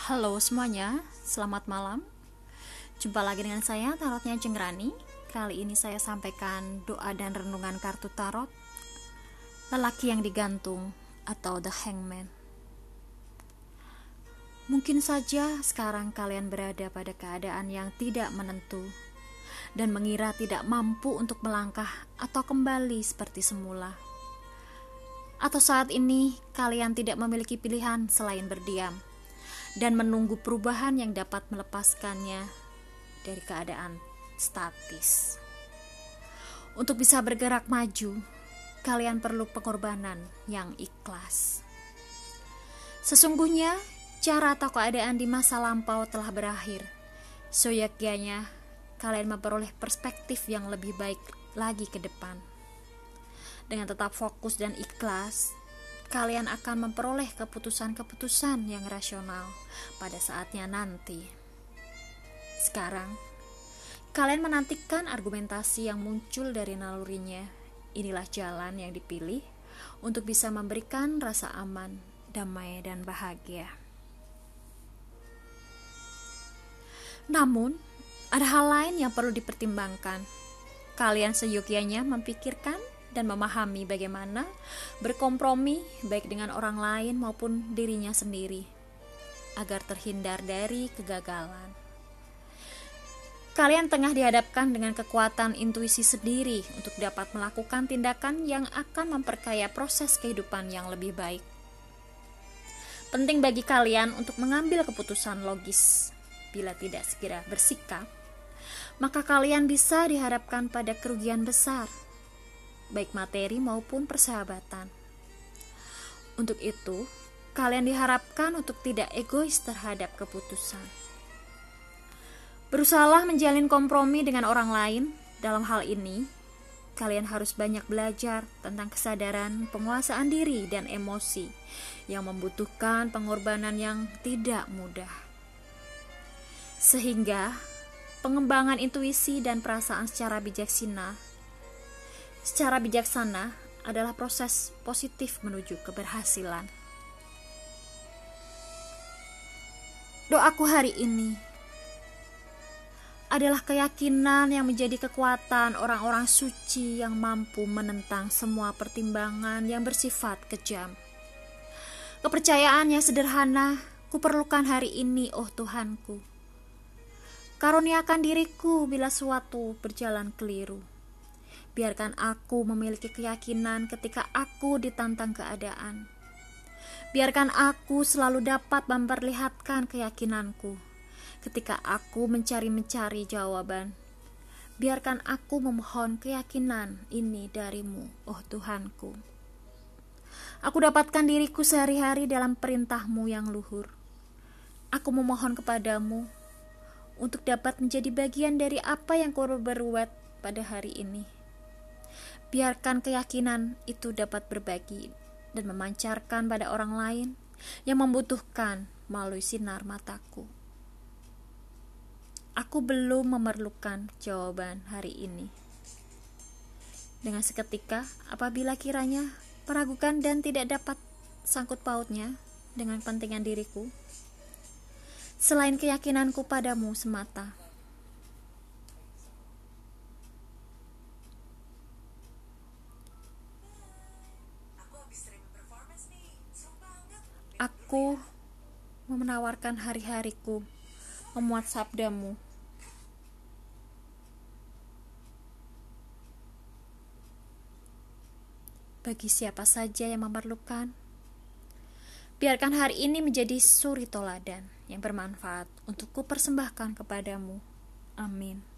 Halo semuanya, selamat malam. Jumpa lagi dengan saya Tarotnya Jengrani. Kali ini saya sampaikan doa dan renungan kartu tarot Lelaki yang digantung atau The Hangman. Mungkin saja sekarang kalian berada pada keadaan yang tidak menentu dan mengira tidak mampu untuk melangkah atau kembali seperti semula. Atau saat ini kalian tidak memiliki pilihan selain berdiam dan menunggu perubahan yang dapat melepaskannya dari keadaan statis. Untuk bisa bergerak maju, kalian perlu pengorbanan yang ikhlas. Sesungguhnya, cara atau keadaan di masa lampau telah berakhir. Soyakianya, kalian memperoleh perspektif yang lebih baik lagi ke depan. Dengan tetap fokus dan ikhlas, kalian akan memperoleh keputusan-keputusan yang rasional pada saatnya nanti. Sekarang, kalian menantikan argumentasi yang muncul dari nalurinya. Inilah jalan yang dipilih untuk bisa memberikan rasa aman, damai, dan bahagia. Namun, ada hal lain yang perlu dipertimbangkan. Kalian seyogyanya memikirkan dan memahami bagaimana berkompromi baik dengan orang lain maupun dirinya sendiri agar terhindar dari kegagalan. Kalian tengah dihadapkan dengan kekuatan intuisi sendiri untuk dapat melakukan tindakan yang akan memperkaya proses kehidupan yang lebih baik. Penting bagi kalian untuk mengambil keputusan logis. Bila tidak segera bersikap, maka kalian bisa dihadapkan pada kerugian besar baik materi maupun persahabatan. Untuk itu, kalian diharapkan untuk tidak egois terhadap keputusan. Berusahalah menjalin kompromi dengan orang lain. Dalam hal ini, kalian harus banyak belajar tentang kesadaran penguasaan diri dan emosi yang membutuhkan pengorbanan yang tidak mudah. Sehingga pengembangan intuisi dan perasaan secara bijaksana secara bijaksana adalah proses positif menuju keberhasilan. Doaku hari ini adalah keyakinan yang menjadi kekuatan orang-orang suci yang mampu menentang semua pertimbangan yang bersifat kejam. Kepercayaan yang sederhana kuperlukan hari ini, oh Tuhanku. Karuniakan diriku bila suatu berjalan keliru. Biarkan aku memiliki keyakinan ketika aku ditantang keadaan. Biarkan aku selalu dapat memperlihatkan keyakinanku ketika aku mencari-mencari jawaban. Biarkan aku memohon keyakinan ini darimu, oh Tuhanku. Aku dapatkan diriku sehari-hari dalam perintahmu yang luhur. Aku memohon kepadamu untuk dapat menjadi bagian dari apa yang kau berbuat pada hari ini. Biarkan keyakinan itu dapat berbagi dan memancarkan pada orang lain yang membutuhkan melalui sinar mataku. Aku belum memerlukan jawaban hari ini. Dengan seketika, apabila kiranya peragukan dan tidak dapat sangkut pautnya dengan pentingan diriku, selain keyakinanku padamu semata, Aku menawarkan hari-hariku memuat sabdamu. Bagi siapa saja yang memerlukan, biarkan hari ini menjadi suri toladan yang bermanfaat untuk kupersembahkan kepadamu. Amin.